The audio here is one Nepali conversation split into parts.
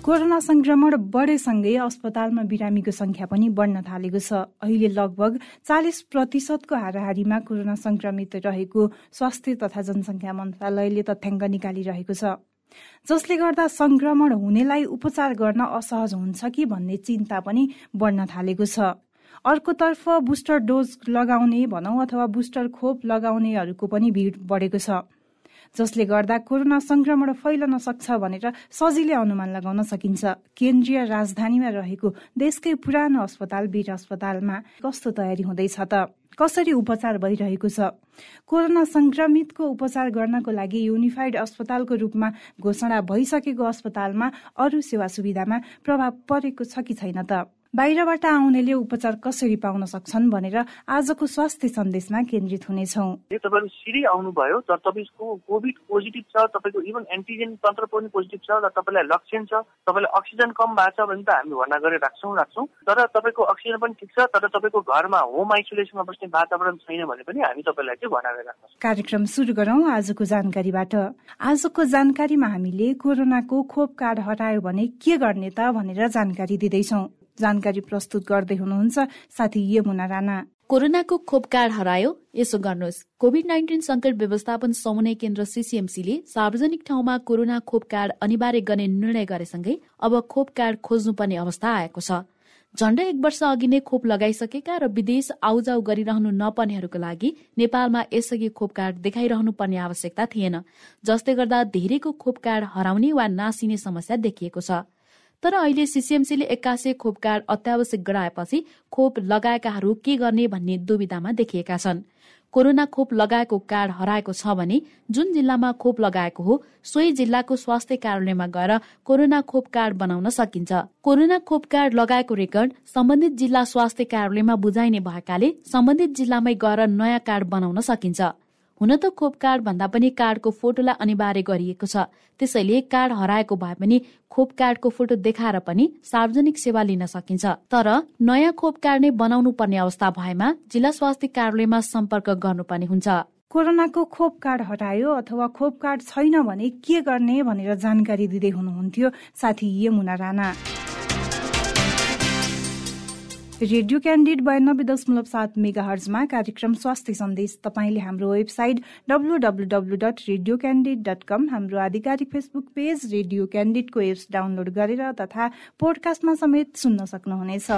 कोरोना संक्रमण बढेसँगै अस्पतालमा बिरामीको संख्या पनि बढ्न थालेको छ। अहिले लगभग चालिस प्रतिशतको हाराहारीमा कोरोना संक्रमित रहेको स्वास्थ्य तथा जनसंख्या मन्त्रालयले तथ्याङ्क निकालिरहेको छ। जसले गर्दा संक्रमण हुनेलाई उपचार गर्न असहज हुन्छ कि भन्ने चिन्ता पनि बढ्न थालेको छ। अर्कोतर्फ बुस्टर डोज लगाउने भनौँ अथवा बुस्टर खोप लगाउनेहरूको पनि भीड़ बढेको छ। जसले गर्दा कोरोना संक्रमण फैलन सक्छ भनेर सजिलै अनुमान लगाउन सकिन्छ। केन्द्रीय राजधानीमा रहेको देशकै पुरानो अस्पताल वीर अस्पतालमा कस्तो तयारी हुँदैछ त? कसरी उपचार भइरहेको छ? कोरोना संक्रमितको उपचार गर्नको लागि युनिफाइड अस्पतालको रूपमा घोषणा भइसकेको अस्पतालमा अरू सेवा सुविधामा प्रभाव परेको छ कि छैन त? बाहिरबाट आउनेले उपचार कसरी पाउन सक्छन् भनेर आजको स्वास्थ्य सन्देशमा केन्द्रित हुनेछौ। तपाईँहरू सिधै आउनुभयो तर तपाईँको कोभिड पोजिटिभ छ तपाईँको इभन एन्टिजेन तन्त्र पनि पोजिटिभ छ र तपाईँलाई लक्षण छ तपाईँलाई अक्सिजन कम भएको छ भने त हामी भर्ना गरेर राख्छौँ राख्छौँ। तर तपाईँको अक्सिजन पनि ठिक छ तर तपाईँको घरमा होम आइसोलेसनमा बस्ने वातावरण छैन भने पनि हामी तपाईँलाई चाहिँ भर्ना गरेर राख्छौँ। कार्यक्रम सुरु गरौँ आजको जानकारीबाट। आजको जानकारीमा हामीले कोरोनाको खोप कार्ड हटायो भने के गर्ने त भनेर जानकारी दिँदैछौ। जानकारी प्रस्तुत गर्दै हुनुहुन्छ साथी यमुना राणा। कोरोनाको खोप कार्ड हरायो यसो गर्नुहोस्। कोभिड नाइन्टिन संकट व्यवस्थापन समन्वय केन्द्र सिसिएमसीले सार्वजनिक ठाउँमा कोरोना खोप कार्ड अनिवार्य गर्ने निर्णय गरेसँगै अब खोप कार्ड खोज्नुपर्ने अवस्था आएको छ। झण्डै एक वर्ष अघि नै खोप लगाइसकेका र विदेश आउजाउ गरिरहनु नपर्नेहरूको लागि नेपालमा यसअघि खोप कार्ड देखाइरहनु पर्ने आवश्यकता थिएन। जसले गर्दा धेरैको खोप कार्ड हराउने वा नासिने समस्या देखिएको छ। तर अहिले सिसिएमसीले एक्कासी खोप कार्ड अत्यावश्यक गराएपछि खोप लगाएकाहरू के गर्ने भन्ने दुविधामा देखिएका छन्। कोरोना खोप लगाएको कार्ड हराएको छ भने जुन जिल्लामा खोप लगाएको हो सोही जिल्लाको स्वास्थ्य कार्यालयमा गएर कोरोना खोप कार्ड बनाउन सकिन्छ। कोरोना खोप कार्ड लगाएको रेकर्ड सम्बन्धित जिल्ला स्वास्थ्य कार्यालयमा बुझाइने भएकाले सम्बन्धित जिल्लामै गएर नयाँ कार्ड बनाउन सकिन्छ। हुन त खोप कार्ड भन्दा पनि कार्डको फोटोलाई अनिवार्य गरिएको छ। त्यसैले कार्ड हराएको भए पनि खोप कार्डको फोटो देखाएर पनि सार्वजनिक सेवा लिन सकिन्छ। तर नयाँ खोप कार्ड नै बनाउनु पर्ने अवस्था भएमा जिल्ला स्वास्थ्य कार्यालयमा सम्पर्क गर्नुपर्ने हुन्छ। कोरोनाको खोप कार्ड हटायो अथवा खोप कार्ड छैन भने के गर्ने भनेर जानकारी दिँदै हुनुहुन्थ्यो साथी यमुना राणा। रेडियो क्यान्डिड बयानब्बे दशमलव सात मेगा हर्जमा कार्यक्रम स्वास्थ्य सन्देश तपाईँले हाम्रो website W W W dot radio candid dot com हाम्रो आधिकारिक फेसबुक पेज रेडियो क्यान्डिडको एप्स डाउनलोड गरेर तथा पोडकास्टमा समेत सुन्न सक्नुहुनेछ।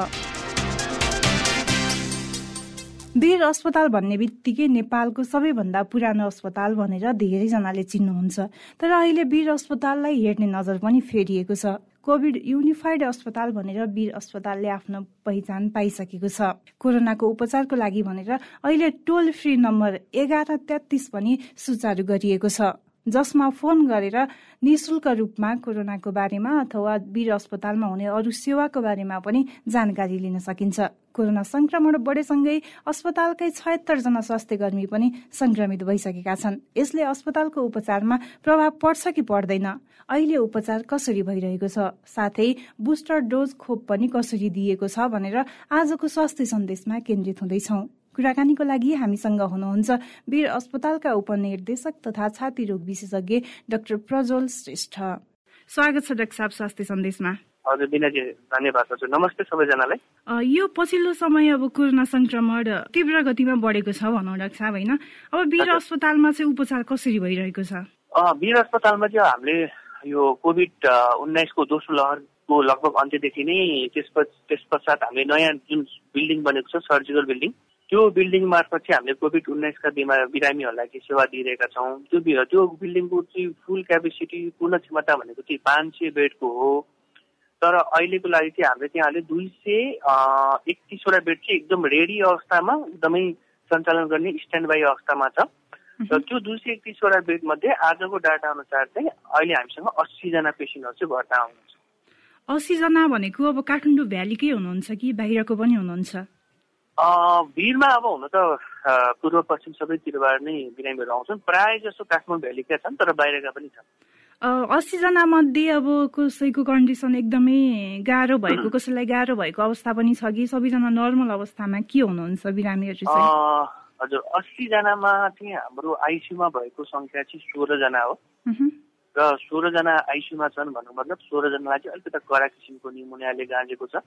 वीर अस्पताल भन्ने बित्तिकै नेपालको सबैभन्दा पुरानो अस्पताल भनेर धेरैजनाले चिन्नुहुन्छ। तर अहिले वीर अस्पताललाई हेर्ने नजर पनि फेरिएको छ। कोभिड युनिफाइड अस्पताल भनेर वीर अस्पतालले आफ्नो पहिचान पाइसकेको छ। कोरोनाको उपचारको लागि भनेर अहिले टोल फ्री नम्बर एघार तेत्तिस पनि सुचारू गरिएको छ। जसमा फोन गरेर निशुल्क रूपमा कोरोनाको बारेमा अथवा वीर अस्पतालमा हुने अरू सेवाको बारेमा पनि जानकारी लिन सकिन्छ। कोरोना संक्रमण बढेसँगै अस्पतालकै छयत्तर जना स्वास्थ्य कर्मी पनि संक्रमित भइसकेका छन्। यसले अस्पतालको उपचारमा प्रभाव पर्छ कि पर्दैन? अहिले उपचार कसरी भइरहेको छ? साथै बुस्टर डोज खोप पनि कसरी दिएको छ भनेर आजको स्वास्थ्य सन्देशमा केन्द्रित हुँदैछौं। कुराकानीको लागि हामीसँग हुनुहुन्छ वीर अस्पतालका उपनिर्देशक तथा छाती रोग विशेषज्ञ डाक्टर प्रज्वल श्रेष्ठ। स्वागत छ डाक्टर साहब स्वास्थ्य सन्देशमा। हजुर बिनाजी धन्यवाद हजुर। नमस्ते सबैजनालाई। यो पछिल्लो समय अब कोरोना संक्रमण तीव्र गतिमा बढेको छ भनौँ डाक्टर साहब होइन? अब वीर अस्पतालमा चाहिँ उपचार कसरी भइरहेको छ? वीर अस्पतालमा चाहिँ हामीले यो कोभिड उन्नाइसको दोस्रो लहरको लगभग अन्त्यदेखि नै त्यस त्यस पश्चात हामीले नयाँ जुन बिल्डिङ बनेको छ सर्जिकल बिल्डिङ त्यो बिल्डिङ मार्फत चाहिँ हामीले कोभिड उन्नाइसका बिमार बिरामीहरूलाई चाहिँ सेवा दिइरहेका छौँ। त्यो त्यो बिल्डिङको चाहिँ फुल क्यापेसिटी पूर्ण क्षमता भनेको चाहिँ पाँच सय बेडको हो। तर अहिलेको लागि चाहिँ हामीले त्यहाँ अहिले दुई सय एकतिसवटा बेड चाहिँ एकदम रेडी अवस्थामा एकदमै सञ्चालन गर्ने स्ट्यान्ड बाई अवस्थामा छ। र त्यो दुई सय एकतिसवटा बेड मध्ये आजको डाटा अनुसार चाहिँ अहिले हामीसँग अस्सीजना पेसेन्टहरू चाहिँ भर्ना हुनुहुन्छ। अस्सीजना भनेको अब काठमाडौँ भ्यालीकै हुनुहुन्छ कि बाहिरको पनि हुनुहुन्छ? भिडमा अब हुन त पूर्व पश्चिम सबैतिरबाट नै बिरामीहरू आउँछन्। प्रायः जसो काठमाडौँ भ्यालीका छन् तर बाहिरका पनि छन्। अस्सीजना मध्ये अब कसैको कन्डिसन एकदमै गाह्रो भएको कसैलाई गाह्रो भएको अवस्था पनि छ कि सबैजना नर्मल अवस्थामा के हुनुहुन्छ बिरामीहरू हजुर अस्सीजनामा चाहिँ हाम्रो आइसियुमा भएको सङ्ख्या चाहिँ सोह्रजना हो। र सोह्रजना आइसियुमा छन् भन्नु मतलब सोह्रजनालाई चाहिँ अलिकति कडा किसिमको निमोनियाले गाँजेको छ।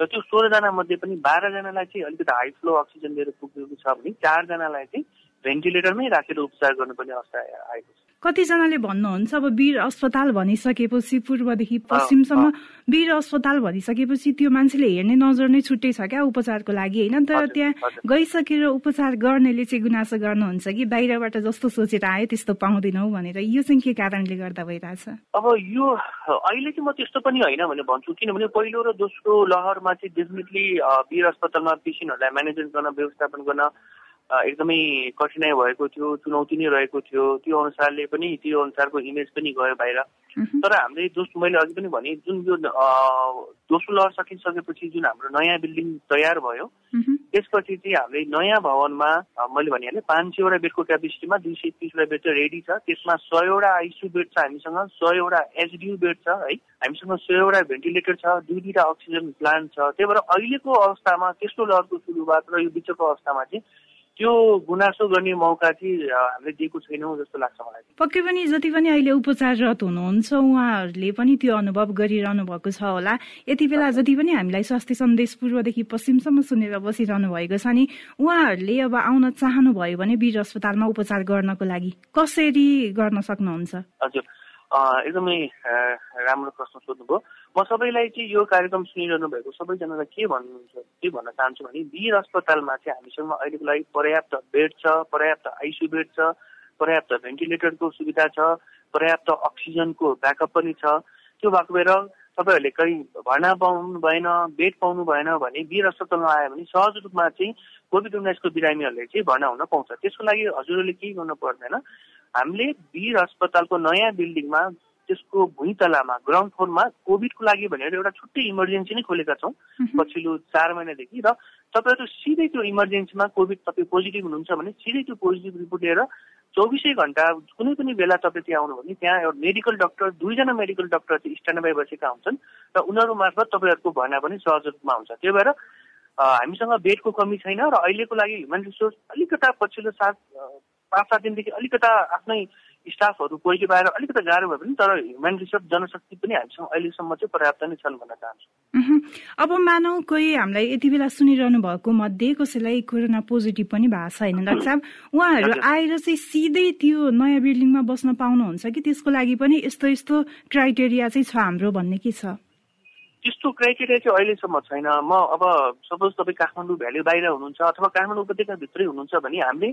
र त्यो सोह्रजना मध्ये पनि बाह्रजनालाई चाहिँ अलिकति हाई फ्लो अक्सिजन लिएर पुगेको छ भने चारजनालाई चाहिँ भेन्टिलेटरमै राखेर उपचार गर्नुपर्ने अवस्था आएको छ। कतिजनाले भन्नुहुन्छ अब वीर अस्पताल भनिसकेपछि पूर्वदेखि पश्चिमसम्म वीर अस्पताल भनिसकेपछि त्यो मान्छेले हेर्ने नजर नै छुट्टै छ क्या उपचारको लागि होइन? तर त्यहाँ गइसकेर उपचार गर्नेले चाहिँ गुनासो गर्नुहुन्छ कि बाहिरबाट जस्तो सोचेर आयो त्यस्तो पाउँदैनौ भनेर यो चाहिँ के कारणले गर्दा भइरहेछ? अब यो अहिले चाहिँ म त्यस्तो पनि होइन भने भन्छु किनभने पहिलो र दोस्रो लहरमा चाहिँ डेफिनेटली वीर अस्पतालमा पेसेन्टहरूलाई म्यानेजमेन्ट गर्न व्यवस्थापन गर्न एकदमै कठिनाइ भएको थियो चुनौती नै रहेको थियो। त्यो अनुसारले पनि त्यो अनुसारको इमेज पनि गयो बाहिर। तर हामीले दोस्रो मैले अघि पनि भने जुन यो दोस्रो लहर सकिसकेपछि जुन हाम्रो नयाँ बिल्डिङ तयार भयो त्यसपछि चाहिँ हामीले नयाँ भवनमा मैले भनिहालेँ पाँच सयवटा बेडको क्यापेसिटीमा दुई सय तिसवटा बेड चाहिँ रेडी छ। त्यसमा सयवटा आइसियु बेड छ हामीसँग सयवटा एचडियु बेड छ है। हामीसँग सयवटा भेन्टिलेटर छ दुई दुईवटा अक्सिजन प्लान्ट छ। त्यही भएर अहिलेको अवस्थामा तेस्रो लहरको सुरुवात र यो बिचको अवस्थामा चाहिँ त्यो गुनासो गर्ने मौका चाहिँ हामीले दिएको छैनौँ जस्तो लाग्छ मलाई। पक्कै पनि जति पनि अहिले उपचाररत हुनुहुन्छ उहाँहरूले पनि त्यो अनुभव गरिरहनु भएको छ होला। यति बेला जति पनि हामीलाई स्वास्थ्य सन्देश पूर्वदेखि पश्चिमसम्म सुनेर बसिरहनु भएको छ नि उहाँहरूले अब आउन चाहनुभयो भने वीर अस्पतालमा उपचार गर्नको लागि कसरी गर्न सक्नुहुन्छ? हजुर। एकदमै राम्रो प्रश्न सोध्नुभयो। म सबैलाई चाहिँ यो कार्यक्रम सुनिरहनु भएको सबैजनालाई के भन्नुहुन्छ के भन्न चाहन्छु भने वीर अस्पतालमा चाहिँ हामीसँग अहिलेको लागि पर्याप्त बेड छ पर्याप्त आइसियु बेड छ पर्याप्त भेन्टिलेटरको सुविधा छ पर्याप्त अक्सिजनको ब्याकअप पनि छ। त्यो भएको भएर तपाईँहरूले कहीँ भर्ना पाउनु भएन बेड पाउनु भएन भने वीर अस्पतालमा आयो भने सहज रूपमा चाहिँ कोभिड उन्नाइसको बिरामीहरूले चाहिँ भर्ना हुन पाउँछ। त्यसको लागि हजुरहरूले केही गर्नु पर्दैन। हामीले वीर अस्पतालको नयाँ बिल्डिङमा त्यसको भुइँ तलामा ग्राउन्ड फ्लोरमा कोभिडको लागि भनेर एउटा छुट्टै इमर्जेन्सी नै खोलेका छौँ। पछिल्लो चार महिनादेखि र तपाईँहरू सिधै त्यो इमर्जेन्सीमा कोभिड तपाईँ पोजिटिभ हुनुहुन्छ भने सिधै त्यो पोजिटिभ रिपोर्ट लिएर चौबिसै घन्टा कुनै पनि बेला तपाईँ त्यहाँ आउनु भने त्यहाँ एउटा मेडिकल डक्टर दुईजना मेडिकल डक्टर चाहिँ स्ट्यान्ड बाई बसेका हुन्छन् र उनीहरू मार्फत तपाईँहरूको भर्ना पनि सहज रूपमा हुन्छ। त्यही भएर हामीसँग बेडको कमी छैन र अहिलेको लागि ह्युमन रिसोर्स अलिकता पछिल्लो सात पाँच सात दिनदेखि अलिकता आफ्नै स्टाफहरू कोही बाहिर अलिकति गाह्रो भए पनि तर ह्युमन रिसोर्स जनशक्ति पनि हामीसँग अहिलेसम्म चाहिँ पर्याप्त नै छन् भन्न चाहन्छु। अब मानौ कोही हामीलाई यति बेला सुनिरहनु भएको मध्ये कसैलाई कोरोना पोजिटिभ पनि भएको छ होइन? डाक्टर साहब उहाँहरू आएर चाहिँ सिधै त्यो नयाँ बिल्डिङमा बस्न पाउनुहुन्छ कि? त्यसको लागि पनि यस्तो यस्तो क्राइटेरिया चाहिँ छ हाम्रो भन्ने के छ? त्यस्तो क्राइटेरिया चाहिँ अहिलेसम्म छैन। म अब सपोज तपाईँ काठमाडौँ भ्याली बाहिर हुनुहुन्छ अथवा काठमाडौँ उपत्यकाभित्रै हुनुहुन्छ भने हामीले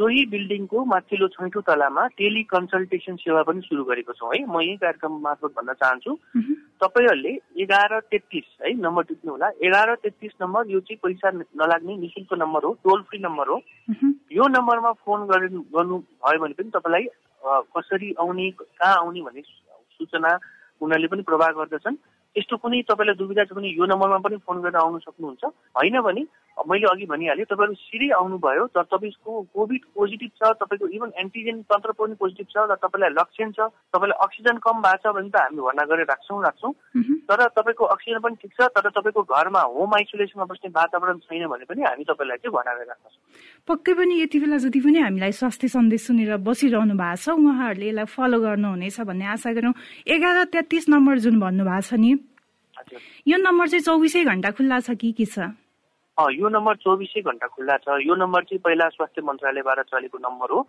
सोही बिल्डिङको माथिल्लो छैठौँ तलामा टेली कन्सल्टेसन सेवा पनि सुरु गरेको छौँ है। म यही कार्यक्रम मार्फत भन्न चाहन्छु। तपाईँहरूले एघार तेत्तिस है नम्बर टिप्नु होला। एघार तेत्तिस नम्बर यो चाहिँ पैसा नलाग्ने निशुल्क नम्बर हो टोल फ्री नम्बर हो। यो नम्बरमा फोन गर्नु भयो भने पनि तपाईँलाई कसरी आउने कहाँ आउने भन्ने सूचना उनीहरूले पनि प्रवाह गर्दछन्। यस्तो कुनै तपाईँलाई दुविधा छ भने यो नम्बरमा पनि फोन गरेर आउनु सक्नुहुन्छ। होइन भने मैले अघि भनिहालेँ तपाईँहरू सिधै आउनुभयो तर तपाईँको कोभिड पोजिटिभ छ तपाईँको इभन एन्टिजेन तन्त्र पनि पोजिटिभ छ र तपाईँलाई लक्षण छ तपाईँलाई अक्सिजन कम भएको छ भने त हामी भर्ना गरेर राख्छौँ राख्छौँ। तर तपाईँको अक्सिजन पनि ठिक छ तर तपाईँको घरमा होम आइसोलेसनमा बस्ने वातावरण छैन भने पनि हामी तपाईँलाई चाहिँ भर्ना गरेर राख्छौँ पक्कै पनि यति बेला जति पनि हामीलाई स्वास्थ्य सन्देश सुनेर बसिरहनु भएको छ उहाँहरूले यसलाई फलो गर्नुहुनेछ भन्ने आशा गरौँ। एघार तेत्तिस नम्बर जुन भन्नुभएको छ नि यो नम्बर चाहिँ चौबिसै घन्टा खुल्ला छ कि के छ? यो नम्बर चौबिसै घन्टा खुल्ला छ। यो नम्बर चाहिँ पहिला स्वास्थ्य मन्त्रालयबाट चलेको नम्बर हो।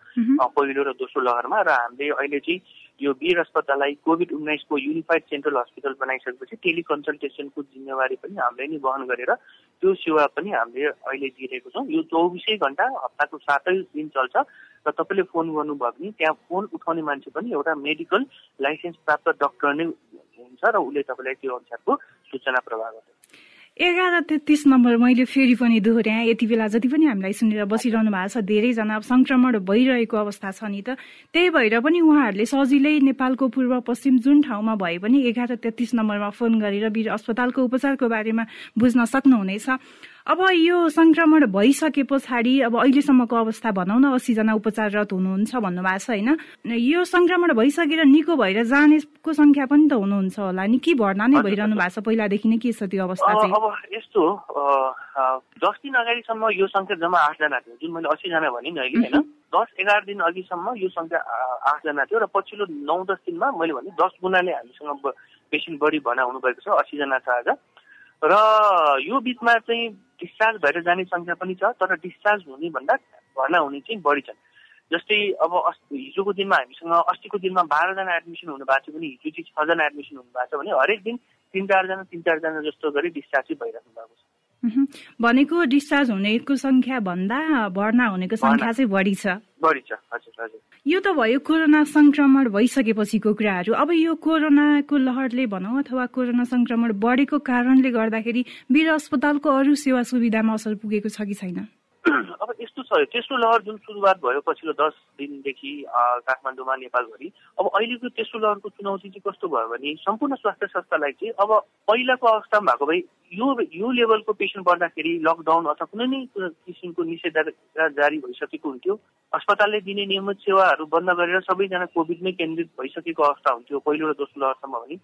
पहिलो र दोस्रो लहरमा र हामीले अहिले चाहिँ यो वीर अस्पताललाई कोभिड उन्नाइसको युनिफाइड सेन्ट्रल हस्पिटल बनाइसकेपछि टेलिकन्सल्टेसनको जिम्मेवारी पनि हामीले नै वहन गरेर त्यो सेवा पनि हामीले अहिले दिइरहेको छौँ। यो चौबिसै घन्टा हप्ताको सातै दिन चल्छ र तपाईँले फोन गर्नुभयो भने त्यहाँ फोन उठाउने मान्छे पनि एउटा मेडिकल लाइसेन्स प्राप्त डक्टर नै हुन्छ र उसले तपाईँलाई त्यो अनुसारको सूचना प्रवाह गर्छ एघार तेत्तिस नम्बर मैले फेरि पनि दोहोऱ्याएँ। यति बेला जति पनि हामीलाई सुनेर बसिरहनु भएको छ धेरैजना सङ्क्रमण भइरहेको अवस्था छ नि त। त्यही भएर पनि उहाँहरूले सजिलै नेपालको पूर्व पश्चिम जुन ठाउँमा भए पनि एघार तेत्तिस नम्बरमा फोन गरेर वीर अस्पतालको उपचारको बारेमा बुझ्न सक्नुहुनेछ। अब यो संक्रमण भइसके पछाडि अब अहिलेसम्मको अवस्था भनौँ न अस्सीजना उपचाररत हुनुहुन्छ भन्नुभएको छ होइन? यो संक्रमण भइसकेर निको भएर जानेको संख्या पनि त हुनुहुन्छ होला। नि के भर्ना नै भइरहनु भएको छ? पहिलादेखि नै के छ त्यो अवस्था चाहिँ? अब यस्तो दस दिन अगाडिसम्म यो संख्या जम्मा आठजना थियो जुन मैले अस्सीजना भने नि अहिले होइन? दस एघार दिन अघिसम्म यो संख्या आठजना थियो र पछिल्लो नौ दस दिनमा मैले भने दस गुणाले हामीसँग पेसेन्ट बढी भना हुनुभएको छ अस्सीजना छ आज। र यो बिचमा चाहिँ डिस्चार्ज भएर जाने सङ्ख्या पनि छ तर डिस्चार्ज हुने भन्दा भर्ना हुने चाहिँ बढी छन्। जस्तै अब हिजोको दिनमा हामीसँग अस्तिको दिनमा बाह्रजना एडमिसन हुनु भएको थियो भने हिजो चाहिँ छजना एडमिसन हुनु भएको छ भने हरेक दिन तिन चारजना तिन चारजना जस्तो गरी डिस्चार्ज चाहिँ भइराख्नु भएको छ। भनेको डिस्चार्ज हुनेको संख्या भन्दा भर्ना हुनेको संख्या चाहिँ बढी छ। बढी छ। हजुर हजुर। यो त भयो कोरोना संक्रमण भइसकेपछिको कुराहरू। अब यो कोरोनाको लहरले भनौँ अथवा कोरोना संक्रमण बढेको कारणले गर्दाखेरि वीर अस्पतालको अरू सेवा सुविधामा असर पुगेको छ कि छैन? अब यस्तो छ तेस्रो लहर जुन सुरुवात भयो पछिल्लो दस दिनदेखि काठमाडौँमा नेपालभरि अब अहिलेको तेस्रो लहरको चुनौती चाहिँ कस्तो भयो भने सम्पूर्ण स्वास्थ्य संस्थालाई चाहिँ अब पहिलाको अवस्थामा भएको भए यो यो लेभलको पेसेन्ट पर्दाखेरि लकडाउन अथवा कुनै नै किसिमको निषेधाज्ञा जारी भइसकेको हुन्थ्यो अस्पतालले दिने नियमित सेवाहरू बन्द गरेर सबैजना कोभिडमै केन्द्रित भइसकेको अवस्था हुन्थ्यो पहिलो र दोस्रो लहरसम्म भने।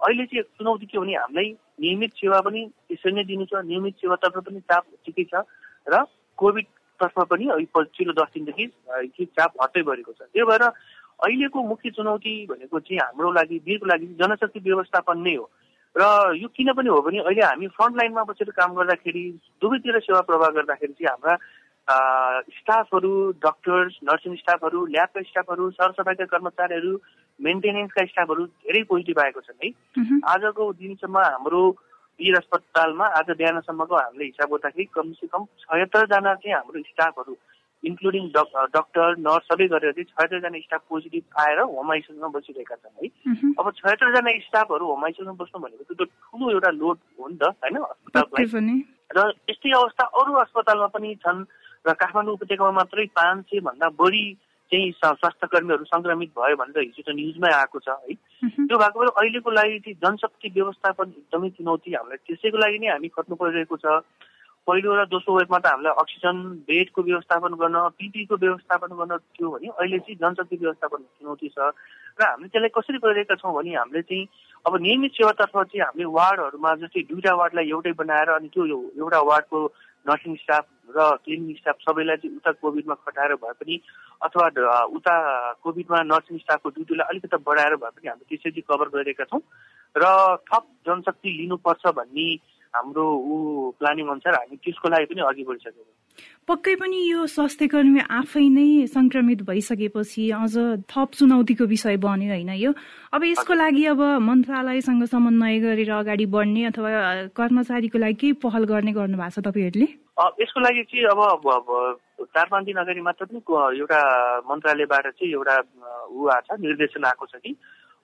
अहिले चाहिँ चुनौती के भने हामीलाई नियमित सेवा पनि त्यसरी नै दिनु छ नियमित सेवातर्फ पनि चाप ठिकै छ र कोभिड तर्फ पनि पछिल्लो दस दिनदेखि के चाप हट्दै गरेको छ। त्यही भएर अहिलेको मुख्य चुनौती भनेको चाहिँ हाम्रो लागि वीरको लागि जनशक्ति व्यवस्थापन नै हो। र यो किन पनि हो भने अहिले हामी फ्रन्ट लाइनमा बसेर काम गर्दाखेरि दुवैतिर सेवा प्रवाह गर्दाखेरि चाहिँ हाम्रा स्टाफहरू डक्टर्स नर्सिङ स्टाफहरू ल्याबका स्टाफहरू सरसफाइका कर्मचारीहरू मेन्टेनेन्सका स्टाफहरू धेरै पोजिटिभ आएको छन् है। आजको दिनसम्म हाम्रो वीर अस्पतालमा आज बिहानसम्मको हामीले हिसाब गर्दाखेरि कमसेकम छयत्तरजना चाहिँ हाम्रो स्टाफहरू इन्क्लुडिङ डक्टर नर्स सबै गरेर चाहिँ छयत्तरजना स्टाफ पोजिटिभ आएर होम आइसोलेसनमा बसिरहेका छन् है। अब छयत्तरजना स्टाफहरू होम आइसोलेसनमा बस्नु भनेको त्यो ठुलो एउटा लोड हो नि त होइन? अस्पताललाई र यस्तै अवस्था अरू अस्पतालमा पनि छन् र काठमाडौँ उपत्यकामा मात्रै पाँच सय भन्दा बढी चाहिँ स्वास्थ्य कर्मीहरू सङ्क्रमित भयो भनेर हिजो त न्युजमै आएको छ है। त्यो भएको भएर अहिलेको लागि चाहिँ जनशक्ति व्यवस्थापन एकदमै चुनौती हामीलाई। त्यसैको लागि नै हामी खट्नु परिरहेको छ। पहिलो र दोस्रो वेबमा त हामीलाई अक्सिजन बेडको व्यवस्थापन गर्न पिपीको व्यवस्थापन गर्न थियो भने अहिले चाहिँ जनशक्ति व्यवस्थापन चुनौती छ। र हामीले त्यसलाई कसरी गरिरहेका छौँ भने हामीले चाहिँ अब नियमित सेवातर्फ चाहिँ हामीले वार्डहरूमा जस्तै दुईवटा वार्डलाई एउटै बनाएर अनि त्यो एउटा वार्डको नर्सिङ स्टाफ र क्लिनिङ स्टाफ सबैलाई चाहिँ उता कोभिडमा खटाएर भए पनि अथवा उता कोभिडमा नर्सिङ स्टाफको ड्युटीलाई अलिकति बढाएर भए पनि हामीले त्यसरी कभर गरिरहेका छौँ। र थप जनशक्ति लिनुपर्छ भन्ने हाम्रो ऊ प्लानिङ अनुसार हामी त्यसको लागि पनि अघि बढिसकेको पक्कै पनि यो स्वास्थ्य कर्मी आफै नै संक्रमित भइसकेपछि अझ थप चुनौतीको विषय बन्यो होइन यो? अब यसको लागि अब मन्त्रालयसँग समन्वय गरेर अगाडि बढ्ने अथवा कर्मचारीको लागि केही पहल गर्ने गर्नु भएको छ तपाईँहरूले? यसको लागि चाहिँ अब चार पाँच दिन अगाडि मात्र पनि एउटा मन्त्रालयबाट चाहिँ एउटा ऊ आएको छ निर्देशन आएको छ कि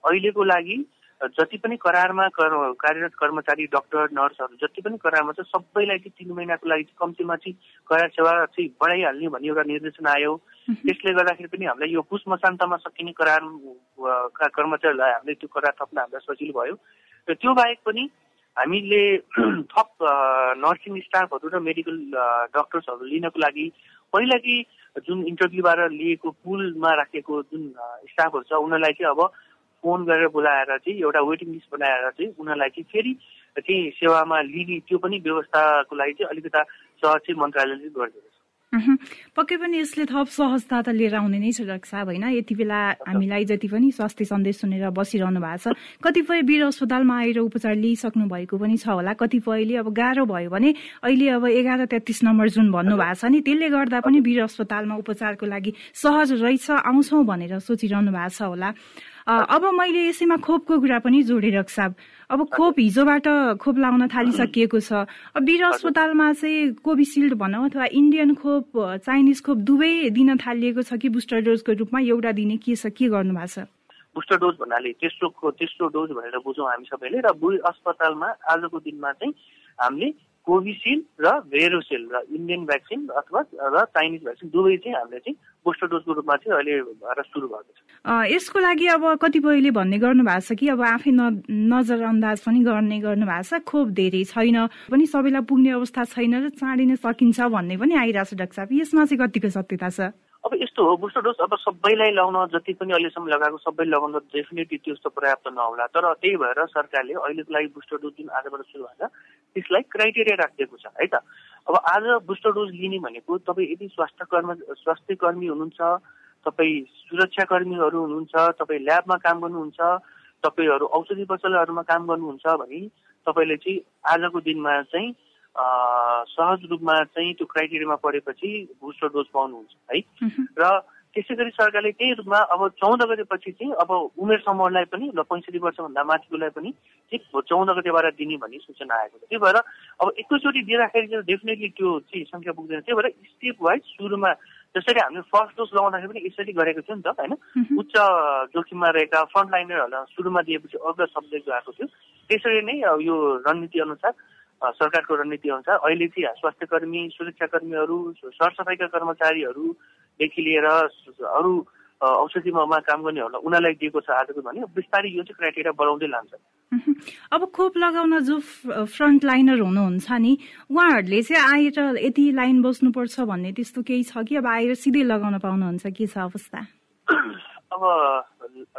अहिलेको लागि जति पनि करारमा कार्यरत कर्मचारी डक्टर नर्सहरू जति पनि करारमा छ सबैलाई चाहिँ तिन महिनाको लागि चाहिँ कम्तीमा चाहिँ करार सेवा चाहिँ बढाइहाल्ने भन्ने एउटा निर्देशन आयो। त्यसले गर्दाखेरि पनि हामीलाई यो पुस मसान्तमा सकिने करारका कर्मचारीलाई हामीले त्यो करार थप्न हामीलाई सजिलो भयो। र त्यो बाहेक पनि हामीले थप नर्सिङ स्टाफहरू र मेडिकल डक्टर्सहरू लिनको लागि पहिला कि जुन इन्टरभ्यूबाट लिएको पुलमा राखेको जुन स्टाफहरू छ उनीहरूलाई चाहिँ अब फोन गरेर बोलाएर चाहिँ एउटा वेटिङ लिस्ट बनाएर चाहिँ उनीहरूलाई चाहिँ फेरि चाहिँ सेवामा लिने त्यो पनि व्यवस्थाको लागि चाहिँ अलिकता सहज चाहिँ मन्त्रालयले गरिदिएको छ। पक्कै पनि यसले थप सहजता त लिएर आउने नै छ रक्षा होइन? यति बेला हामीलाई जति पनि स्वास्थ्य सन्देश सुनेर बसिरहनु भएको छ कतिपय वीर अस्पतालमा आएर उपचार लिइसक्नु भएको पनि छ होला। कतिपयले अब गाह्रो भयो भने अहिले अब एघार तेत्तिस नम्बर जुन भन्नुभएको छ नि त्यसले गर्दा पनि वीर अस्पतालमा उपचारको लागि सहज रहेछ आउँछौ भनेर सोचिरहनु भएको छ होला। अब मैले यसैमा खोपको कुरा पनि जोडेर साहब अब खोप हिजोबाट खोप लाउन थालिसकिएको छ। अब वीर अस्पतालमा चाहिँ कोभिसिल्ड भनौँ अथवा इन्डियन खोप चाइनिज खोप दुवै दिन थालिएको छ कि बुस्टर डोजको रूपमा? एउटा दिने के छ के गर्नु भएको छ? बुस्टर डोज भन्नाले तेस्रोको तेस्रो डोज भनेर बुझौँ हामी सबैले र बुढी अस्पतालमा आजको दिनमा चाहिँ हामीले कोभिसिल्ड र भेरोसिल र इन्डियन भ्याक्सिन अथवा र चाइनिज भ्याक्सिन दुवै चाहिँ हामीले चाहिँ बुस्टर डोजको रूपमा चाहिँ अहिले भएर सुरु भएको छ। यसको लागि अब कतिपयले भन्ने गर्नु भएको छ कि अब आफै न नजरअन्दाज पनि गर्ने गर्नु भएको छ। खोप धेरै छैन पनि सबैलाई पुग्ने अवस्था छैन र चाँडिन सकिन्छ भन्ने पनि आइरहेको छ डाक्टर साहब। यसमा चाहिँ कतिको सत्यता छ? अब यस्तो हो बुस्टर डोज अब सबैलाई लगाउन जति पनि अहिलेसम्म लगाएको सबै लगाउन डेफिनेटली त्यस्तो पर्याप्त नहोला। तर त्यही भएर सरकारले अहिलेको लागि बुस्टर डोज जुन आजबाट सुरु भएको छ त्यसलाई क्राइटेरिया राखिदिएको छ है त? अब आज बुस्टर डोज लिने भनेको तपाईँ यदि स्वास्थ्य कर्म स्वास्थ्य कर्मी हुनुहुन्छ तपाईँ सुरक्षाकर्मीहरू हुनुहुन्छ तपाईँ ल्याबमा काम गर्नुहुन्छ तपाईँहरू औषधि पसलहरूमा काम गर्नुहुन्छ भने तपाईँले चाहिँ आजको दिनमा चाहिँ सहज रूपमा चाहिँ त्यो क्राइटेरियामा परेपछि बुस्टर डोज पाउनुहुन्छ है? र त्यसै गरी सरकारले त्यही रूपमा अब चौध गतेपछि चाहिँ अब उमेर समूहलाई पनि ल पैँसठी वर्षभन्दा माथिकोलाई पनि चाहिँ चौध गतेबाट दिने भन्ने सूचना आएको छ। त्यही भएर अब एकैचोटि दिँदाखेरि चाहिँ डेफिनेटली त्यो चाहिँ सङ्ख्या पुग्दैन। त्यही भएर स्टेप वाइज सुरुमा जसरी हामीले फर्स्ट डोज लगाउँदाखेरि पनि यसरी गरेको थियो नि त होइन? उच्च जोखिममा रहेका फ्रन्ट लाइनरहरूलाई सुरुमा दिएपछि अग्र सब्जेक्ट गएको थियो। त्यसरी नै यो रणनीति अनुसार सरकारको रणनीति अनुसार अहिले चाहिँ स्वास्थ्य कर्मी सुरक्षाकर्मीहरू सरसफाइका कर्मचारीहरूदेखि लिएर अरू औषधिमा काम गर्नेहरूलाई उनीहरूलाई दिएको छ आजको भने बिस्तारै यो चाहिँ क्राइटेरिया बढाउँदै लान्छ। अब खोप लगाउन जो फ्रन्ट लाइनर हुनुहुन्छ नि उहाँहरूले चाहिँ आएर यति लाइन बस्नुपर्छ भन्ने त्यस्तो केही छ कि? अब आएर सिधै लगाउन पाउनुहुन्छ? के छ अवस्था? अब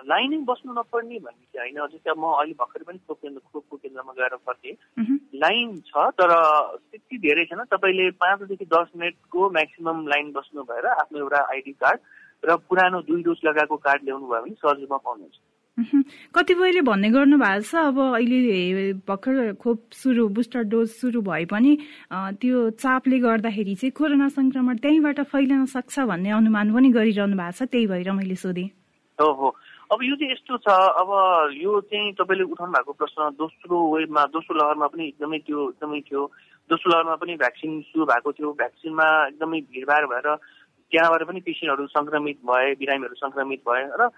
लाइनिङ बस्नु नपर्ने भन्ने चाहिँ होइन जस्तै म अहिले भर्खरै पनि खोप केन्द्र खोपको केन्द्रमा गएर फर्केँ। लाइन छ तर त्यति धेरै छैन। तपाईँले पाँचदेखि दस मिनटको म्याक्सिमम लाइन बस्नु भएर आफ्नो एउटा आइडी कार्ड र पुरानो दुई डोज लगाएको कार्ड ल्याउनु भयो भने सजिलोमा पाउनुहुन्छ। कतिपयले भन्ने गर्नु भएको छ अब अहिले भर्खर खोप सुरु बुस्टर डोज सुरु भए पनि त्यो चापले गर्दाखेरि चाहिँ कोरोना संक्रमण त्यहीँबाट फैलिन सक्छ भन्ने अनुमान पनि गरिरहनु भएको छ त्यही भएर मैले सोधेँ। हो हो। अब यो चाहिँ यस्तो छ अब यो चाहिँ तपाईँले उठाउनु भएको प्रश्न दोस्रो वेबमा दोस्रो लहरमा पनि एकदमै त्यो एकदमै थियो। दोस्रो लहरमा पनि भ्याक्सिन सुरु भएको थियो। भ्याक्सिनमा एकदमै भिडभाड भएर त्यहाँबाट पनि पेसेन्टहरू सङ्क्रमित भए बिरामीहरू सङ्क्रमित भए र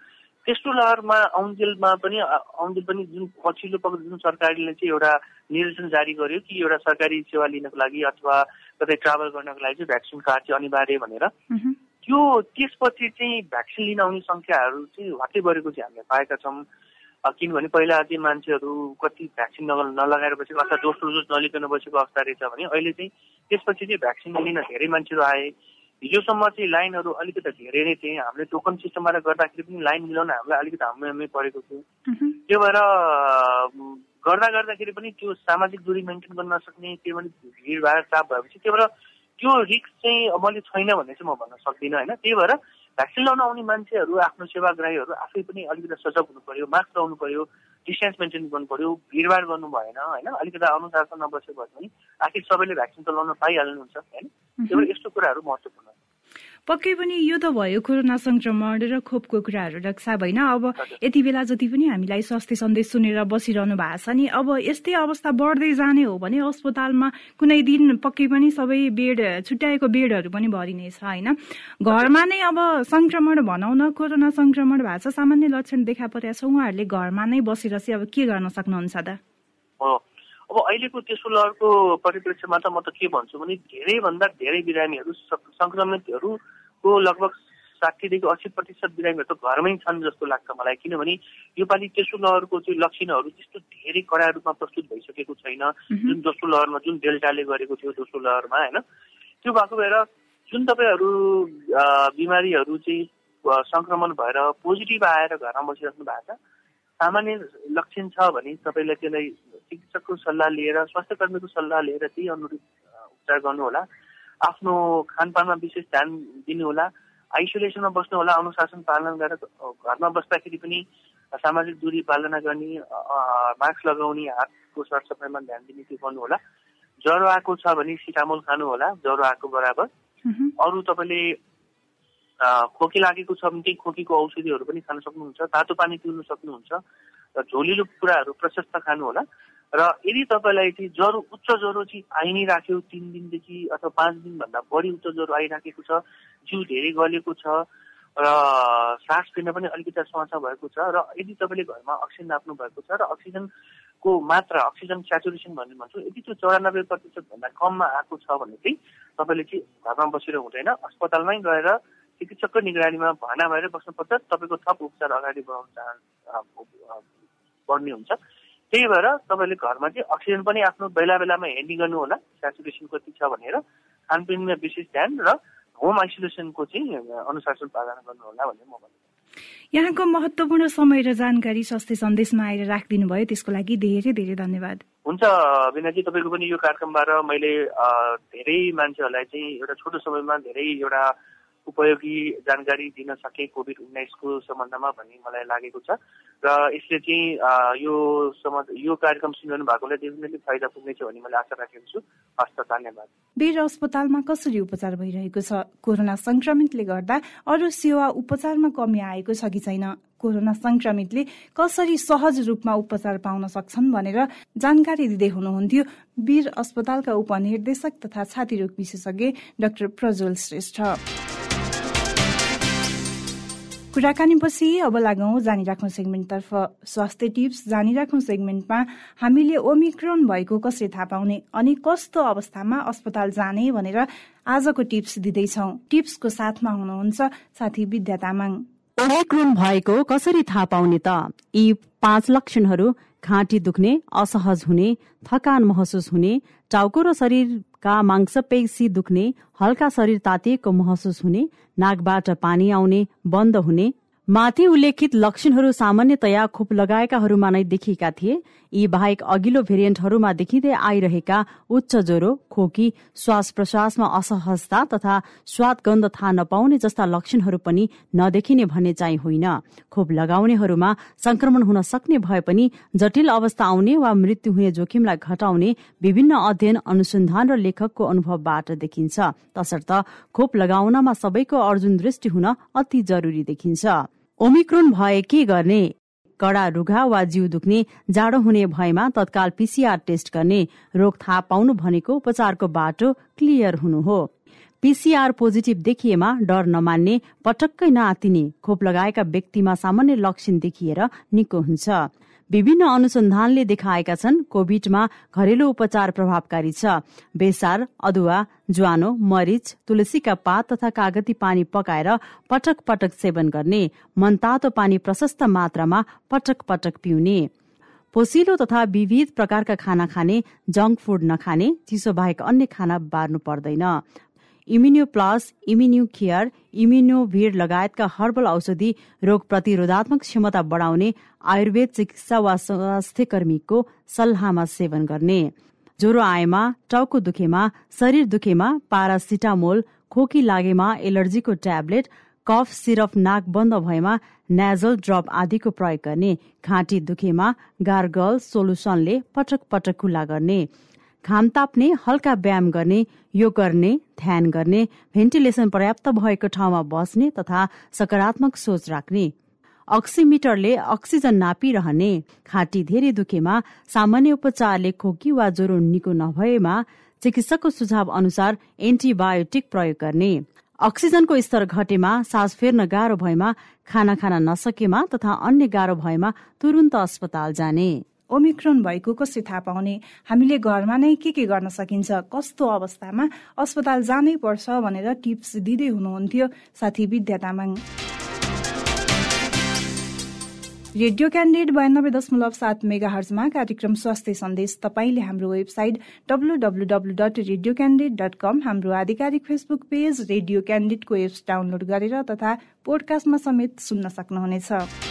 तेस्रो लहरमा आउन्जेलमा पनि आउन्जेल पनि जुन पछिल्लो पक्ष जुन सरकारले चाहिँ एउटा निर्देशन जारी गर्यो कि एउटा सरकारी सेवा लिनको लागि अथवा कतै ट्राभल गर्नको लागि चाहिँ भ्याक्सिन कार्ड चाहिँ अनिवार्य भनेर त्यो त्यसपछि चाहिँ भ्याक्सिन लिन आउने सङ्ख्याहरू चाहिँ हट्टै बढेको चाहिँ हामीले पाएका छौँ। किनभने पहिला चाहिँ मान्छेहरू कति भ्याक्सिन नलगाएर बसेको अथवा दोस्रो डोज नलिकन बसेको अवस्था रहेछ भने अहिले चाहिँ त्यसपछि चाहिँ भ्याक्सिन लिन धेरै मान्छेहरू आए। हिजोसम्म चाहिँ लाइनहरू अलिकति धेरै नै थिए। हामीले टोकन सिस्टमबाट गर्दाखेरि पनि लाइन मिलाउन हामीलाई अलिकति हामी हामी परेको थियो। त्यो भएर गर्दा गर्दाखेरि पनि त्यो सामाजिक दूरी मेन्टेन गर्न नसक्ने त्यो पनि भिडभाड चाप भएपछि त्यो भएर त्यो रिक्स चाहिँ मैले छैन भन्ने चाहिँ म भन्न सक्दिनँ होइन? त्यही भएर भ्याक्सिन लगाउन आउने मान्छेहरू आफ्नो सेवाग्राहीहरू आफै पनि अलिकति सजग हुनु पर्यो मास्क लगाउनु पर्यो डिस्टेन्स मेन्टेन गर्नु पर्यो भिडभाड गर्नु भएन होइन? अलिकति अनुशासन नबसेको भयो भने आखिर सबैले भ्याक्सिन त लगाउन पाइहाल्नुहुन्छ होइन? त्यही भएर यस्तो कुराहरू महत्त्वपूर्ण पक्कै पनि यो त भयो कोरोना संक्रमण र खोपको कुराहरू रक्षा होइन अब यति बेला जति पनि हामीलाई स्वास्थ्य सन्देश सुनेर बसिरहनु भएको छ नि अब यस्तै अवस्था बढ्दै जाने हो भने अस्पतालमा कुनै दिन पक्कै पनि सबै बेड छुट्याएको बेडहरू पनि भरिनेछ होइन? घरमा नै अब संक्रमण भनौँ न कोरोना संक्रमण भएको छ सामान्य लक्षण देखा परेको छ। उहाँहरूले घरमा नै बसेर चाहिँ अब के गर्न सक्नुहुन्छ त? अब अहिलेको त्यसो लहरको परिप्रेक्ष्यमा त म त के भन्छु भने धेरैभन्दा धेरै बिरामीहरू सङ्क्रमितहरूको लगभग साठीदेखि अस्सी प्रतिशत बिरामीहरू त घरमै छन् जस्तो लाग्छ मलाई। किनभने योपालि तेस्रो लहरको चाहिँ लक्षणहरू त्यस्तो धेरै कडा रूपमा प्रस्तुत भइसकेको छैन। जुन दोस्रो लहरमा जुन डेल्टाले गरेको थियो दोस्रो लहरमा होइन? त्यो भएको भएर जुन तपाईँहरू बिमारीहरू चाहिँ सङ्क्रमण भएर पोजिटिभ आएर घरमा बसिराख्नु भएको छ सामान्य लक्षण छ भने तपाईँलाई त्यसलाई चिकित्सकको सल्लाह लिएर स्वास्थ्य कर्मीको सल्लाह लिएर त्यही अनुरूप उपचार गर्नुहोला। आफ्नो खानपानमा विशेष ध्यान दिनुहोला। आइसोलेसनमा बस्नु होला अनुशासन पालन गरेर घरमा बस्दाखेरि पनि सामाजिक दूरी पालना गर्ने मास्क लगाउने हातको सरसफाइमा ध्यान दिने त्यो गर्नुहोला। ज्वरो आएको छ भने सिटामोल खानु होला ज्वरो आएको बराबर। अरू तपाईँले खोकी लागेको छ भने त्यही खोकीको औषधिहरू पनि खान सक्नुहुन्छ तातो पानी पिउनु सक्नुहुन्छ र झोलिलो कुराहरू प्रशस्त खानु होला र यदि तपाईँलाई चाहिँ ज्वरो उच्च ज्वरो चाहिँ आइ नै राख्यो तिन दिनदेखि अथवा पाँच दिनभन्दा बढी उच्च ज्वरो आइराखेको छ जिउ धेरै गलेको छ र सास फेर्न पनि अलिकति समस्या भएको छ र यदि तपाईँले घरमा अक्सिजन राख्नु भएको छ र अक्सिजनको मात्रा अक्सिजन सेचुरेसन भन्ने भन्छौँ यदि त्यो चौरानब्बे प्रतिशतभन्दा कममा आएको छ भने चाहिँ तपाईँले चाहिँ घरमा बसेर हुँदैन अस्पतालमै गएर चिकित्सकको निगरानीमा भर्ना भएर बस्नुपर्छ तपाईँको थप उपचार अगाडि बढाउन चाहनु पर्ने हुन्छ। त्यही भएर तपाईँले घरमा चाहिँ अक्सिजन पनि आफ्नो बेला बेलामा हेर्ने गर्नु होला सेचुरेसन कति छ भनेर। खानपिनमा विशेष ध्यान र होम आइसोलेसनको चाहिँ अनुशासन पालना गर्नु होला भन्ने म भन्छु। यहाँको महत्वपूर्ण समय र जानकारी स्वास्थ्य सन्देशमा आएर राखिदिनु भयो त्यसको लागि धेरै धेरै धन्यवाद। हुन्छ बिनाजी तपाईँको पनि यो कार्यक्रमबाट मैले धेरै मान्छेहरूलाई चाहिँ एउटा छोटो समयमा धेरै एउटा उपयोगी जानकारी दिन सके कोभिड उन्नाइसको सम्बन्धमा भन्ने मलाई लागेको छ। र यसले चाहिँ यो सम्बन्ध यो कार्यक्रम सुनिरहनु भएकोलाई डेफिनेटली फाइदा पुग्नेछ भन्ने मैले आशा राखेको छु। हस्त धन्यवाद। वीर अस्पतालमा कसरी उपचार भइरहेको छ? कोरोना संक्रमितले गर्दा अरू सेवा उपचारमा कमी आएको छ कि छैन? कोरोना संक्रमितले कसरी सहज रूपमा उपचार पाउन सक्छन् भनेर जानकारी दिँदै हुनुहुन्थ्यो। वीर अस्पतालका उपनिर्देशक तथा छातीरोग विशेषज्ञ डाक्टर प्रज्वल श्रेष्ठ। कुराकानीपछि अब लागौँ जानिराखौँ सेगमेन्टतर्फ स्वास्थ्य टिप्स। जानिराखौँ सेगमेन्टमा हामीले ओमिक्रोन भएको कसरी थाहा पाउने अनि कस्तो अवस्थामा अस्पताल जाने भनेर आजको टिप्स दिँदैछौ। टिप्सको साथमा हुनुहुन्छ साथी विद्या तामाङ। ओमिक्रोन भएको कसरी थाहा पाउने त? यी पाँच लक्षणहरू घाँटी दुख्ने असहज हुने थकान महसुस हुने टाउको र शरीरका मांसपेशी दुख्ने हल्का शरीर तातिएको महसुस हुने नाकबाट पानी आउने बन्द हुने। माथि उल्लेखित लक्षणहरू सामान्यतया खोप लगाएकाहरूमा नै देखिएका थिए। यी बाहेक अघिल्लो भेरिएन्टहरूमा देखिँदै आइरहेका उच्च ज्वरो खोकी श्वास प्रश्वासमा असहजता तथा स्वाद गन्ध थाहा नपाउने जस्ता लक्षणहरू पनि नदेखिने भन्ने चाहिँ होइन। खोप लगाउनेहरूमा संक्रमण हुन सक्ने भए पनि जटिल अवस्था आउने वा मृत्यु हुने जोखिमलाई घटाउने विभिन्न अध्ययन अनुसन्धान र लेखकको अनुभवबाट देखिन्छ। तसर्थ खोप लगाउनमा सबैको अर्जुन दृष्टि हुन अति जरुरी देखिन्छ। ओमिक्रोन भए के गर्ने? कडा रुघा वा जिउ दुख्ने जाडो हुने भएमा तत्काल पीसीआर टेस्ट गर्ने रोग थाहा पाउनु भनेको उपचारको बाटो क्लियर हुनु हो। पीसीआर पोजिटिभ देखिएमा डर नमान्ने पटक्कै नआतिने खोप लगाएका व्यक्तिमा सामान्य लक्षण देखिएर निको हुन्छ। विभिन्न अनुसन्धानले देखाएका छन् कोभिडमा घरेलु उपचार प्रभावकारी छ। बेसार अदुवा ज्वानो मरिच तुलसीका पात तथा कागती पानी पकाएर पटक पटक सेवन गर्ने मनतातो पानी प्रशस्त मात्रामा पटक पटक पिउने। पोसिलो तथा विविध प्रकारका खाना खाने जङ्क फुड नखाने चिसो बाहेक अन्य खाना बार्नु पर्दैन। इम्युन्यू प्लस इम्युन्यू केयर इम्युनोभिर लगायतका हर्बल औषधि रोग प्रतिरोधात्मक क्षमता बढाउने आयुर्वेद चिकित्सा वा स्वास्थ्य कर्मीको सल्लाहमा सेवन गर्ने। ज्वरो आएमा टाउको दुखेमा शरीर दुखेमा पारासिटामोल खोकी लागेमा एलर्जीको ट्याब्लेट कफ सिरप नाक बन्द भएमा नेजल ड्रप आदिको प्रयोग गर्ने घाँटी दुखेमा गार्गल सोलुसनले पटक पटक खुल्ला गर्ने। घाम ताप्ने हल्का व्यायाम गर्ने योग गर्ने ध्यान गर्ने भेन्टिलेसन पर्याप्त भएको ठाउँमा बस्ने तथा सकारात्मक सोच राख्ने। अक्सिमिटरले अक्सिजन नापिरहने घाँटी धेरै दुखेमा सामान्य उपचारले खोकी वा ज्वरो निको नभएमा चिकित्सकको सुझाव अनुसार एन्टिबायोटिक प्रयोग गर्ने। अक्सिजनको स्तर घटेमा सास फेर्न गाह्रो भएमा खाना खान नसकेमा तथा अन्य गाह्रो भएमा तुरन्त अस्पताल जाने। ओमिक्रोन भएको कसरी थाहा पाउने? हामीले घरमा नै के के गर्न सकिन्छ? कस्तो अवस्थामा अस्पताल जानै पर्छ भनेर टिप्स दिँदै हुनुहुन्थ्यो साथी विद्या तामाङ। रेडियो क्यान्डिडेट बयानब्बे दशमलव सात मेगा हर्जमा कार्यक्रम स्वास्थ्य सन्देश तपाईँले हाम्रो website W W W dot radio candidate dot com हाम्रो आधिकारिक फेसबुक पेज रेडियो क्यान्डिडेटको एप्स डाउनलोड गरेर तथा पोडकास्टमा समेत सुन्न सक्नुहुनेछ।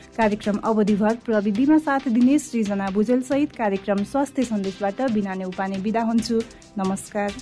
कार्यक्रम अवधिभर प्रविधिमा साथ दिने सृजना भुजेल सहित कार्यक्रम स्वास्थ्य सन्देशबाट बिना उपाने विदा हुन्छु। नमस्कार।